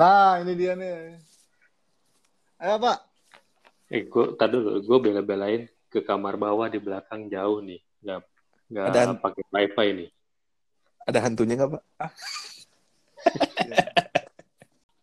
Nah, ini dia nih. Ayo, Pak. Eh, gue tadi dulu, gue bela-belain ke kamar bawah di belakang jauh nih, nggak nggak Ada- pakai wifi nih. Ada hantunya nggak pak?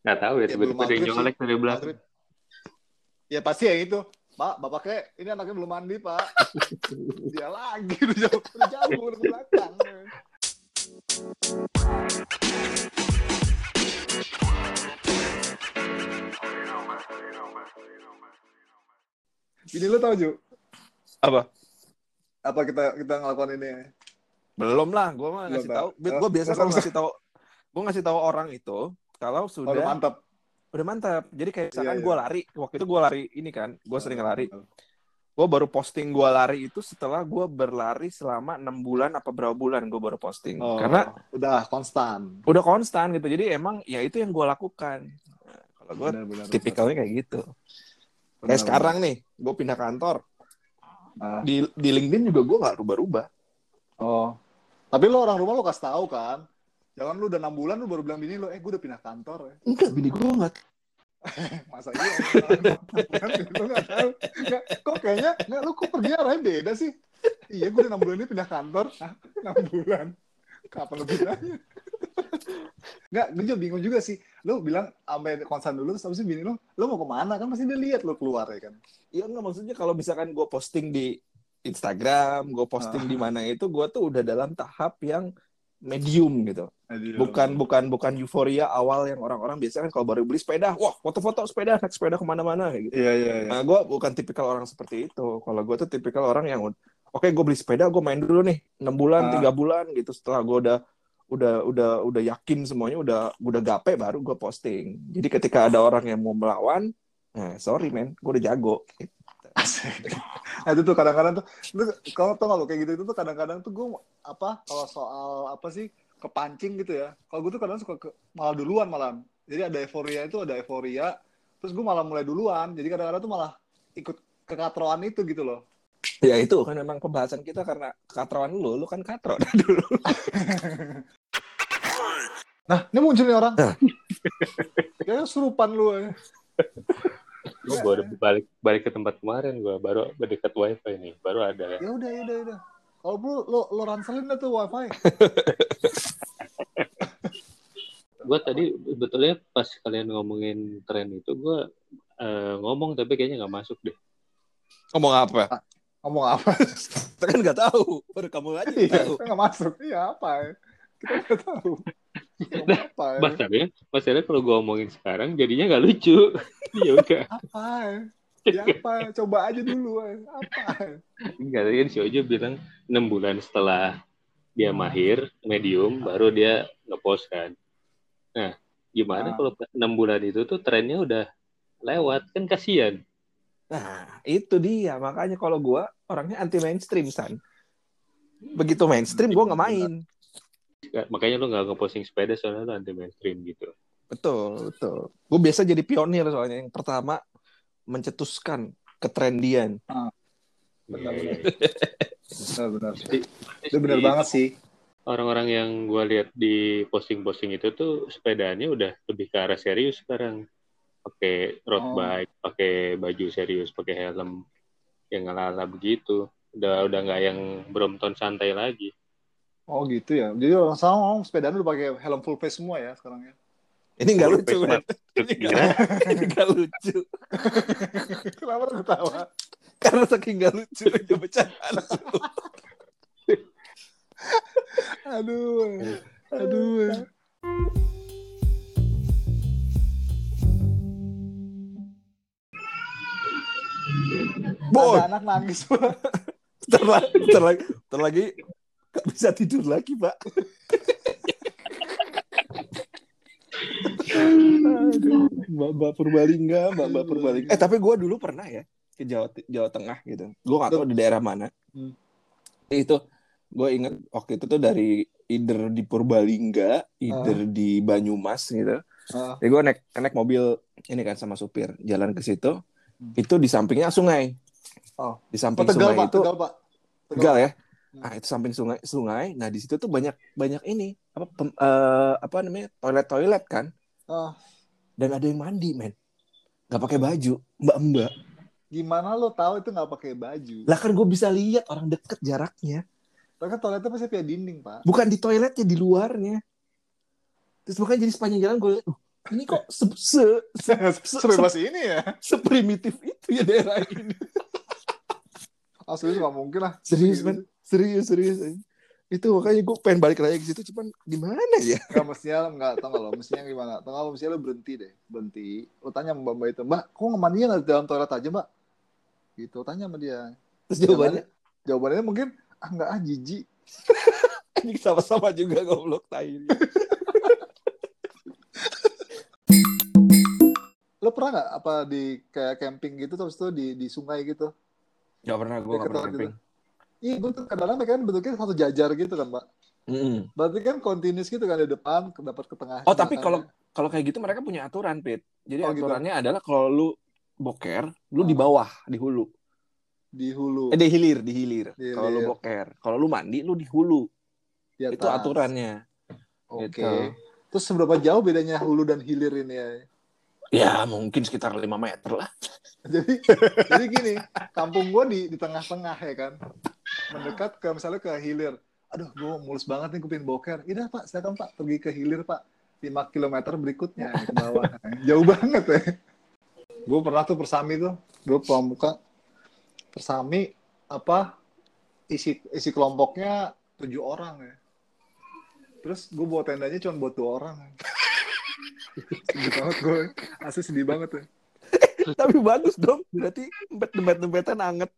Nggak tahu ya, Ya, tiba-tiba ada yang nyolek dari belakang. Maghrib. Ya pasti yang itu. Pak, bapaknya ini anaknya belum mandi, Pak. Dia lagi udah jauh, udah jauh udah belakang. Bini lu tau, Ju? Apa? Apa kita kita ngelakuin ini? Belum lah, gue mah Belum, ngasih tahu. Oh, Gue biasa kalau apa? ngasih tahu, gue ngasih tahu orang itu kalau Oh, sudah udah mantap. udah mantap. Jadi kayak misalkan Iya, iya. gue lari, waktu itu gue lari ini kan, gue sering lari. Gue baru posting gue lari itu setelah gue berlari selama enam bulan apa berapa bulan gue baru posting. Oh, Karena udah konstan. udah konstan gitu. Jadi emang ya itu yang gue lakukan. Nah, kalau gue benar, tipikalnya kayak gitu. Benar. Kayak sekarang nih, gue pindah kantor. Ah. Di di LinkedIn juga gue nggak rubah-rubah. Oh. Tapi lo orang rumah lo kasih tahu kan. Jangan lu udah enam bulan lu baru bilang bini lo, eh gue udah pindah kantor ya. Enggak, bini gue nggak. Masa iya? lu nggak tahu. Nggak, kok kayaknya nggak lu kok pergi arahnya beda sih? Iya gue udah enam bulan ini pindah kantor. Enam bulan. Kapan pindahnya? Nggak, gue juga bingung juga sih. Lu bilang sampai konsen dulu, terus habis itu bini lu, lu mau ke mana? Kan pasti dia lihat lu keluar ya kan. Iya nggak maksudnya kalau misalkan gue posting di Instagram, gue posting di mana itu, gue tuh udah dalam tahap yang medium gitu. Bukan bukan bukan euforia awal yang orang-orang biasanya kan kalau baru beli sepeda, wah foto-foto sepeda, naik sepeda ke mana-mana kayak gitu. Iya, iya, iya. Nah, gue bukan tipikal orang seperti itu. Kalau gue tuh tipikal orang yang, oke gue beli sepeda, gue main dulu nih, enam bulan, Ah. tiga bulan gitu. Setelah gue udah udah udah udah yakin semuanya, udah udah gape baru gue posting. Jadi ketika ada orang yang mau melawan, nah sorry men, gue udah jago. Nah, itu tuh kadang-kadang tuh, lu kalau tau gak lo kayak gitu itu tuh kadang-kadang tuh gue apa kalau soal apa sih kepancing gitu ya. Kalau gue tuh kadang suka ke, malah duluan malam. Jadi ada euforia itu ada euforia, terus gue malah mulai duluan. Jadi kadang-kadang tuh malah ikut kekatroan itu gitu loh. Ya itu kan memang pembahasan kita karena katroan lu, lu kan katro dulu. Nah, ini muncul nih orang. Nah. Kayaknya surupan lu. ya. Gue baru balik balik ke tempat kemarin gue baru dekat wifi nih, baru ada ya. Ya udah, ya udah, ya udah. Kalau perlu lo lo ranselin dah tuh wifi. Gue tadi betulnya pas kalian ngomongin tren itu gue eh, ngomong tapi kayaknya nggak masuk deh. Ngomong apa? Ngomong apa? Kita kan nggak tahu, baru kamu aja yang Iya, tahu. nggak masuk. Iya apa ya? Kita nggak tahu. Apa ya? Masalahnya, masalahnya kalau gue omongin sekarang jadinya nggak lucu. ya udah. Apa ya? Apa? Coba aja dulu. ya. Apa? Enggak, tadi kan si Ojo bilang enam bulan setelah dia mahir medium baru dia ngepost kan. Nah, gimana Ah. kalau enam bulan itu tuh trennya udah lewat kan kasihan. Nah, itu dia. Makanya kalau gua orangnya anti mainstream, San. Begitu mainstream, gua nggak main. Makanya lu nggak ngeposting sepeda soalnya lu anti mainstream gitu. Betul, betul. Gue biasa jadi pionir soalnya. Yang pertama, mencetuskan ketrendian. Benar, Iya, benar. iya. Benar, benar. Jadi- Itu benar banget sih. Orang-orang yang gue lihat di posting-posting itu tuh sepedanya udah lebih ke arah serius sekarang. Pakai road Oh. bike, pakai baju serius, pakai helm yang ala-ala begitu. Udah udah nggak yang Brompton santai lagi. Oh gitu ya. Jadi orang sama orang sepedaan udah pakai helm full face semua ya sekarang ya. Ini nggak lucu. Ini nggak lucu. Kenapa lu ketawa? Karena saking nggak lucu aja bercandaan. Aduh. Aduh. Boy, Ada anak nangis. Pak. Ntar lagi, ntar lagi, ntar lagi gak bisa tidur lagi, Pak. Aduh, Mbak Purbalingga, Mbak Mbak Purbalingga. Eh tapi gue dulu pernah ya ke Jawa Jawa Tengah gitu. Gue gak tahu di daerah mana. Hmm. Itu gue inget waktu itu tuh dari either di Purbalingga, either di Banyumas gitu. Ah. Jadi gue naik naik mobil ini kan sama supir jalan ke situ. Hmm. Itu di sampingnya sungai. Oh. Di Oh, samping tegal, sungai Pak. itu Tegal, Pak. Tegal ya. Hmm. Nah, itu samping sungai sungai. Nah, di situ tuh banyak banyak ini apa pem- eh, apa namanya? toilet-toilet kan. Ah. dan ada yang mandi men nggak pakai baju mbak mbak Gimana lo tahu itu nggak pakai baju? lah kan gue bisa lihat orang deket jaraknya Karena kan toiletnya pasti via dinding, Pak. bukan di toiletnya di luarnya terus makanya jadi sepanjang jalan gue "Uh, ini kok se, se, se, se, Sebebas ini ya. seprimitif itu ya daerah ini Asli nggak mungkin lah. serius men serius serius itu makanya gue pengen balik lagi ke situ cuman gimana ya Gak mestinya nggak tau nggak lo mestinya gimana? Tau nggak lo mestinya lo berhenti deh, berhenti. Lo tanya sama mbak mbak itu, mbak, kok mandinya nggak di dalam toilet aja mbak? Gitu, tanya sama dia. terus jawabannya Jawabannya mungkin ah nggak ah jijik. ini sama-sama juga goblok tai Lo pernah nggak apa di kayak camping gitu terus tuh di di sungai gitu? Gak pernah gue Kayak gak pernah ketawa camping Iya, tuh kadang-kadang kan bentuknya satu jajar gitu kan, mbak. Mm-mm. Berarti kan continuous gitu kan di depan, dapat ke tengah. Oh tapi belakangnya. kalau kalau kayak gitu mereka punya aturan Pit jadi Oh, gitu. aturannya adalah kalau lu boker lu di Ah. bawah di hulu di hulu, eh di hilir di hilir Di kalau lu hilir. boker kalau lu mandi lu di hulu di atas. itu aturannya Oke. Gitu. Terus seberapa jauh bedanya hulu dan hilir ini ya? ya mungkin sekitar 5 meter lah jadi jadi gini kampung gue di di tengah-tengah ya kan mendekat ke misalnya ke hilir. Aduh gue mulus banget nih pengen boker. Iya pak silakan pak pergi ke hilir pak. 5 km berikutnya ke bawah. Jauh banget ya. Gue pernah tuh persami tuh. Gue pramuka. Persami apa isi isi kelompoknya tujuh orang ya. Terus gue bawa tendanya cuma buat dua orang. Sedih banget gue asli sedih banget ya tapi bagus dong berarti dempet dempet dempetan anget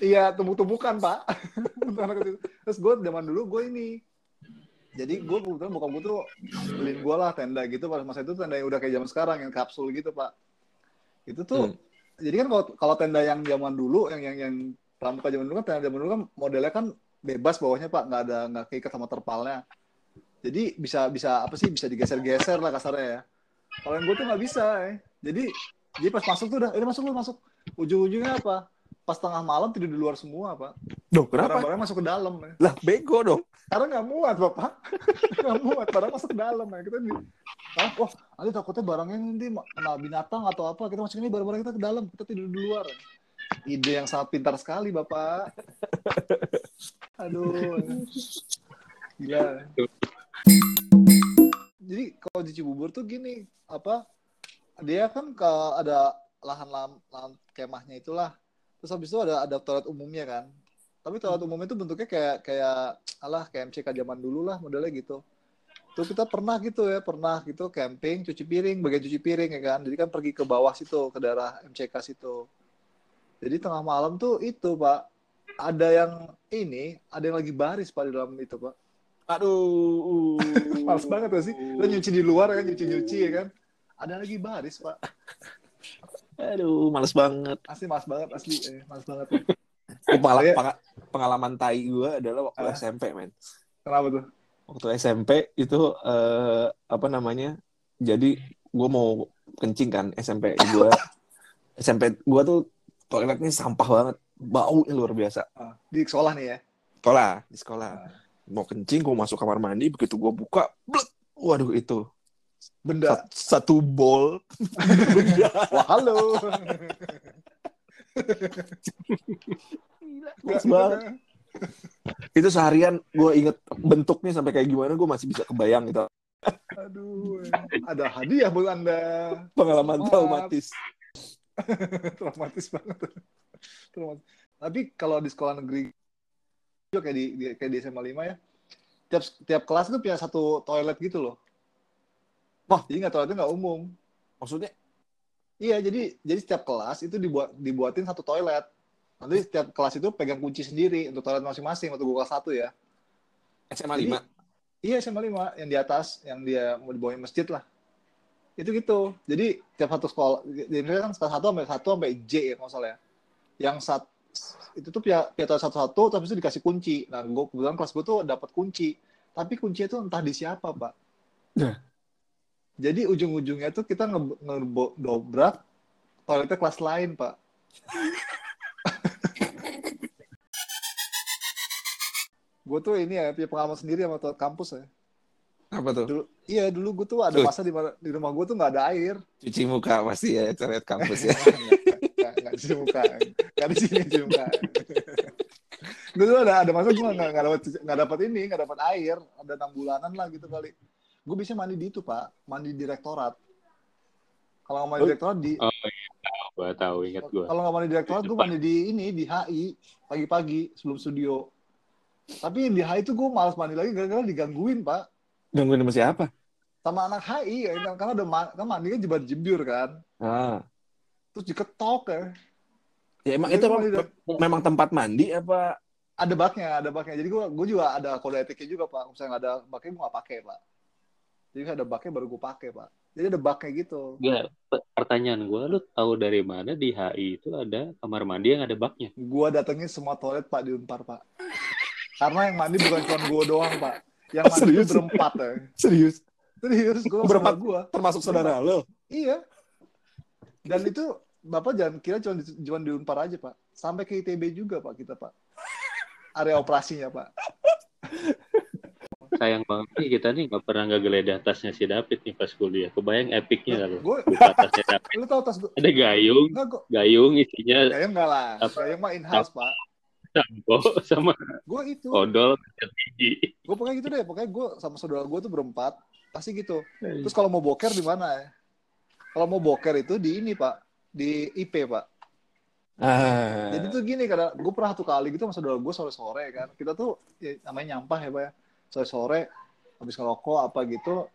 Iya, tumbuk-tumbukan, Pak. Anak kecil. Terus gue zaman dulu gue ini. Jadi gue kebetulan bokap gue tuh beliin gue lah tenda gitu pada masa itu tenda yang udah kayak zaman sekarang yang kapsul gitu, Pak. Itu tuh Hmm. jadi kan kalau kalau tenda yang zaman dulu yang yang yang pramuka zaman dulu kan tenda zaman dulu kan modelnya kan bebas bawahnya, Pak, nggak ada nggak keikat sama terpalnya. Jadi bisa bisa apa sih bisa digeser-geser lah kasarnya ya. Kalau yang gue tuh nggak bisa, ya. Jadi jadi pas masuk tuh udah, ini masuk lu masuk. Ujung-ujungnya apa? Pas tengah malam tidur di luar semua, Pak. Dong, kenapa? Barang-barang masuk ke dalam. Ya. Lah, bego dong. Karena nggak muat, Bapak. nggak muat, barang masuk ke dalam. Ya. Kita di... Ah, wah, nanti takutnya barangnya nanti kena binatang atau apa. Kita masukin ini barang-barang kita ke dalam. Kita tidur di luar. Ide yang sangat pintar sekali, Bapak. Aduh. Gila. Jadi kalau di Cibubur tuh gini, apa? Dia kan ke ada lahan-lahan lahan kemahnya itulah. Terus habis itu ada ada toilet umumnya kan. Tapi toilet umumnya itu bentuknya kayak kayak alah kayak MCK zaman dulu lah modelnya gitu. Tuh kita pernah gitu ya, pernah gitu camping, cuci piring, bagian cuci piring ya kan. Jadi kan pergi ke bawah situ, ke daerah MCK situ. Jadi tengah malam tuh itu, Pak. Ada yang ini, ada yang lagi baris Pak di dalam itu, Pak. Aduh. Males banget gak sih? Lo nyuci di luar kan, nyuci-nyuci ya kan. Ada lagi baris, Pak. Aduh, males banget. Asli males banget, asli. Eh, males banget. Pengala- Saya- peng- pengalaman tai gue adalah waktu Ah. SMP, men. Kenapa tuh? Waktu SMP itu eh, apa namanya? Jadi gue mau kencing kan SMP gue. SMP gue tuh toiletnya sampah banget, bau luar biasa. Ah, Di sekolah nih ya. Sekolah di sekolah. Mau kencing, gue masuk kamar mandi, begitu gue buka, blek, waduh itu Benda. sat- satu bol benda. Wah, halo. Gila, banget. itu seharian gue inget bentuknya sampai kayak gimana gue masih bisa kebayang gitu Aduh. Ada hadiah buat Anda. pengalaman Selamat. traumatis Traumatis banget. Traumatis. Tapi kalau di sekolah negeri juga kayak di, di- kayak di SMA 5 ya. Tiap tiap kelas tuh punya satu toilet gitu loh. Wah. Jadi nggak toiletnya nggak umum. maksudnya Iya, jadi jadi setiap kelas itu dibuat dibuatin satu toilet. Nanti setiap kelas itu pegang kunci sendiri untuk toilet masing-masing gue kelas 1 ya. SMA Jadi, 5 Iya SMA 5 yang di atas yang dia mau dibawain masjid lah. Itu gitu. Jadi tiap satu sekolah di Indonesia kan 1 sampai 1 sampai J ya kalau salah ya. Yang sat itu tuh pihak pihak satu-satu tapi itu dikasih kunci. Nah, gue kebetulan kelas gue tuh dapat kunci. Tapi kuncinya itu entah di siapa, Pak. Nah. Jadi ujung-ujungnya tuh kita nge- ngedobrak toiletnya kelas lain, Pak. gue tuh ini ya punya pengalaman sendiri sama toilet kampus ya. Apa tuh? Dulu, iya dulu gue tuh ada Tuh. masa di, mana- di rumah gue tuh nggak ada air. Cuci muka pasti ya, coret kampus ya. Nggak di muka, nggak di sini di muka. Tuh ada ada masa gue nggak dapat nggak dapat ini, nggak dapat air. Ada enam bulanan lah gitu kali. Gue bisa mandi di itu pak, mandi di rektorat. Kalau nggak mandi di rektorat di Oh iya, tahu, gua tahu ingat gua. kalau nggak mandi di rektorat gue mandi di ini di HI pagi-pagi sebelum studio. Tapi di HI itu gue malas mandi lagi gara-gara digangguin pak Gangguin sama siapa? sama anak HI ya kan karena udah ma- kan mandi kan jebar jebur kan Ah. terus diketok ya Ya emang Jadi itu emang mandi di- memang tempat mandi apa? ada baknya ada baknya jadi gue gue juga ada kode etiknya juga pak misalnya nggak ada baknya gue nggak pakai pak jadi ada baknya baru gue pakai pak jadi ada baknya gitu pe- pertanyaan gua lu tahu dari mana di HI itu ada kamar mandi yang ada baknya? gue datengin semua toilet pak di unpar pak karena yang mandi bukan cuma gue doang pak yang mandi Serius? itu berempat ya Serius? serius gue Berempat? gue Termasuk saudara lo? iya dan itu bapak jangan kira cuma di, cuma di unpar aja pak sampai ke ITB juga pak kita pak area operasinya pak Sayang banget nih kita nih nggak pernah nggak geledah tasnya si David nih pas kuliah. Kebayang epicnya kalau gue buka tasnya David. lu tau tas gue Ada gayung, enggak gue gayung isinya Gayung enggak lah. Apa? Gayung mah in-house, Pak. sampo sama Gue itu. odol tinggi. Gue pokoknya gitu deh. Pokoknya gue sama saudara gue tuh berempat. Pasti gitu. Terus kalau mau boker di mana ya? Kalau mau boker itu di ini, Pak. Di IP, Pak. Ah. Jadi tuh gini, karena gue pernah satu kali gitu sama saudara gue sore-sore kan. Kita tuh ya, namanya nyampah ya, Pak ya. Sore-sore, habis ngerokok apa gitu.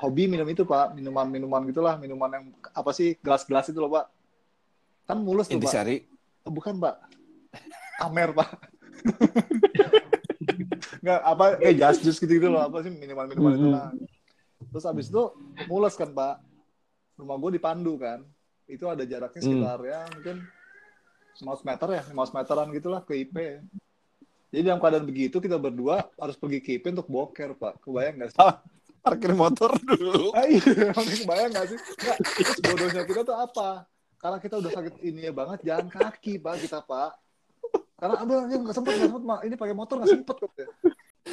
Hobi minum itu, Pak. Minuman-minuman gitulah. Minuman yang apa sih, gelas-gelas itu loh, Pak. Kan mulus tuh, Pak. Intisari. Oh, bukan, Pak. Amer, Pak. Nggak, apa, kayak jas jus gitu-gitu loh. Apa sih, minuman-minuman itu lah. Terus abis itu mules kan, Pak. Rumah gue di Pandu kan. Itu ada jaraknya sekitar ya mungkin 500 meter ya, 500 meteran gitulah ke IP. Jadi dalam keadaan begitu kita berdua harus pergi ke IP untuk boker, Pak. Kebayang nggak sih? Parkir motor dulu. Ah, iya, kebayang nggak sih? Nggak, terus bodohnya kita tuh apa? Karena kita udah sakit ini ya banget, jalan kaki, Pak, kita, Pak. Karena aduh, ini nggak sempet, nggak sempet, Mak. ini pakai motor nggak sempet, kok.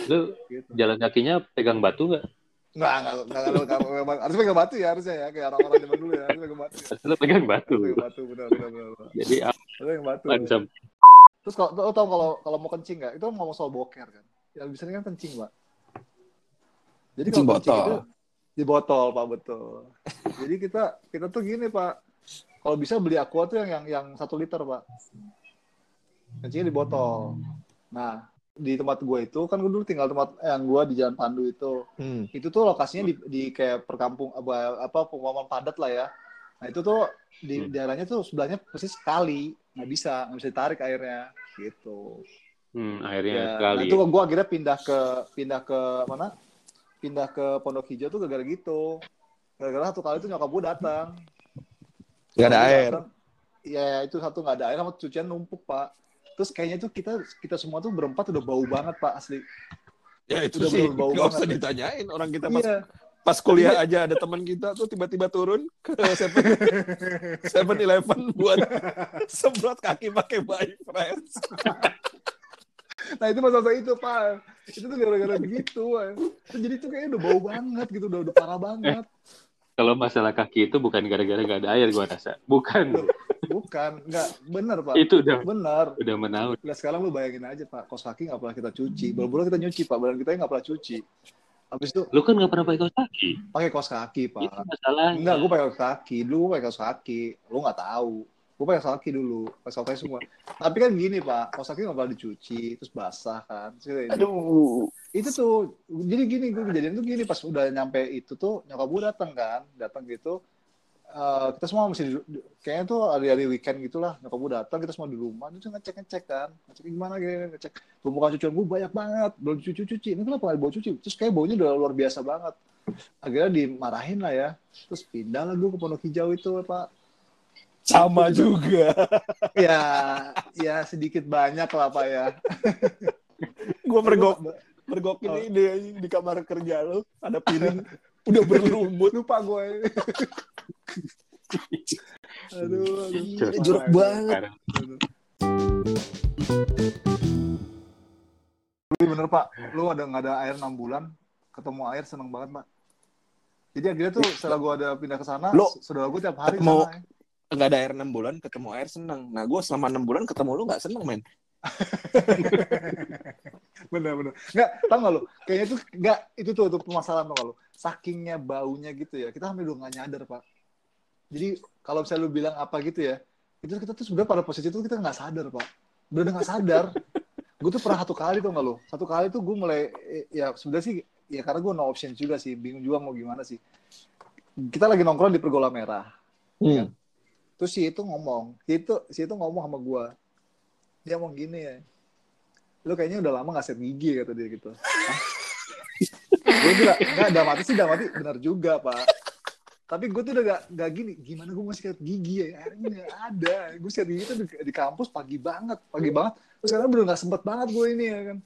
Lu Gitu. jalan kakinya pegang batu nggak? Nggak, nggak, nggak, nggak, nggak, harus pegang batu ya, harusnya ya. Kayak orang-orang zaman dulu ya, harus pegang batu. Lu pegang batu. Harus pegang batu, benar, benar, benar. Jadi Harus pegang batu. Terus kalau lo tau kalau kalau mau kencing nggak? Itu ngomong soal boker kan. Yang bisa kan kencing, Pak. Jadi Kencing kalau botol. itu di botol, Pak, betul. Jadi kita kita tuh gini, Pak. Kalau bisa beli aqua tuh yang yang yang satu liter, Pak. Kencingnya di botol. Nah, di tempat gue itu kan gue dulu tinggal tempat yang gue di Jalan Pandu itu. Hmm. Itu tuh lokasinya di, di kayak perkampung apa apa pemukiman padat lah ya. Nah itu tuh di Hmm. daerahnya tuh sebelahnya persis sekali nggak bisa nggak bisa ditarik airnya gitu. hmm, akhirnya Ya, sekali. nah, itu gue akhirnya pindah ke pindah ke mana? Pindah ke Pondok Hijau tuh gara-gara gitu. Gara-gara satu kali tuh nyokap gue datang. Gak ada air. datang. Iya itu satu nggak ada air sama cucian numpuk pak. Terus kayaknya tuh kita kita semua tuh berempat udah bau banget pak asli. Ya itu Udah sih bau nggak usah banget. ditanyain orang kita pas Iya. Pas kuliah aja ada teman kita tuh tiba-tiba turun ke Seven Seven Eleven buat semprot kaki pakai body fresh. Nah itu masa itu pak. Itu tuh gara-gara begitu. Terus Jadi tuh kayaknya udah bau banget gitu, udah udah parah banget. Kalau masalah kaki itu bukan gara-gara gak ada air gua rasa. Bukan. Bukan, nggak bener pak. itu udah Bener. udah menaun. Nah sekarang lu bayangin aja pak, kos kaki nggak pernah kita cuci. Baru-baru kita nyuci pak, badan kita nggak pernah cuci. Habis itu Lu kan gak pernah pakai kaos kaki. pakai kos kaki pak. Itu masalahnya. Enggak, gue pakai kaos kaki. Dulu gue pakai kaos kaki. Lu nggak tahu. Gue pakai kaos kaki dulu. Kaos kaki semua. Tapi kan gini pak, kaos kaki nggak pernah dicuci, terus basah kan. Terus ini. Aduh. itu tuh jadi gini gue kejadian tuh gini pas udah nyampe itu tuh nyokap gue datang kan datang gitu Eh, kita semua mesti di- kayaknya tuh hari-hari weekend gitulah nyokap gue datang kita semua di rumah itu ngecek ngecek kan. Ngecek gimana gini ngecek. Tumpukan cucian gue banyak banget belum cuci cuci ini kenapa nggak bau cuci? Terus kayak baunya udah luar biasa banget. Akhirnya dimarahin lah ya. Terus pindah lah gue ke Pondok Hijau itu pak. Sama juga. ya ya sedikit banyak lah pak ya. Gue mergok mergokin Oh. ini di kamar kerja lo ada piring. Udah berlumut. lupa gue aduh, aduh. Jorok banget. Tapi bener pak, lu ada nggak ada air 6 bulan, ketemu air seneng banget pak. Jadi akhirnya tuh setelah gue ada pindah ke sana Lo saudara gue tiap hari ketemu- sana, ya. nggak ada air enam bulan ketemu air seneng. Nah gue selama enam bulan ketemu lu nggak seneng men. Bener bener. Nggak tau gak lo kayaknya tuh nggak itu tuh tuh permasalahan tuh lo sakingnya baunya gitu ya. Kita hampir udah nggak nyadar pak jadi kalau misalnya lu bilang apa gitu ya itu kita tuh sebenarnya pada posisi itu kita nggak sadar pak. Bener nggak sadar. Gue tuh pernah satu kali tuh nggak lo satu kali tuh gue mulai eh, ya sebenarnya sih ya karena gue no option juga sih bingung juga mau gimana sih. Kita lagi nongkrong di pergola merah hmm. terus si itu ngomong si itu si itu ngomong sama gue dia ngomong gini ya lu kayaknya udah lama gak set gigi kata dia gitu. Gue bilang nggak dalam hati sih dalam hati benar juga pak tapi gue tuh udah gak, gak gini gimana gue masih sikat gigi ya? Akhirnya nggak ada. Gue sikat gigi tuh di, di kampus pagi banget pagi banget. Terus sekarang bener gak sempet banget gue ini ya kan.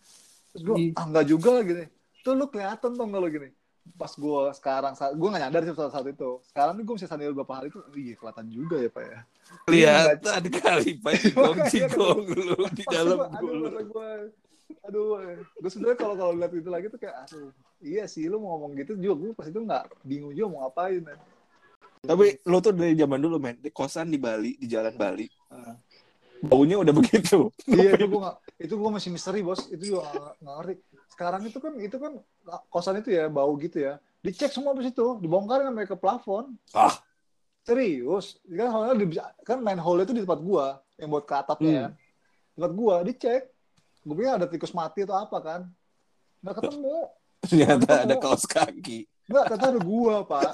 Terus gue Ih. ah nggak juga lah gini. Tuh lu kelihatan tuh kalau gini. Pas gue sekarang saat gue gak nyadar sih saat, saat itu. Sekarang nih gue bisa sandal beberapa hari tuh iya kelihatan juga ya pak ya. Kelihatan kali pak jigong Makanya jigong lu di dalam gue aduh gue sebenarnya kalau kalau lihat itu lagi tuh kayak aduh iya sih lu mau ngomong gitu juga gue pas itu nggak bingung juga mau ngapain men. tapi lu tuh dari zaman dulu men di kosan di Bali di jalan Bali. Ah. baunya udah begitu. Iya itu gue nggak itu gue masih misteri bos. Itu juga nggak nggak ngerti. Sekarang itu kan itu kan kosan itu ya bau gitu ya. Dicek semua di situ dibongkarin sampai ke plafon. Ah. Serius. Kan di, kan main hole itu di tempat gua yang buat ke atapnya Hmm. ya tempat gua dicek gue pikir ada tikus mati atau apa kan? Nggak ketemu. Ternyata ada kaos kaki. Nggak ternyata ada gua pak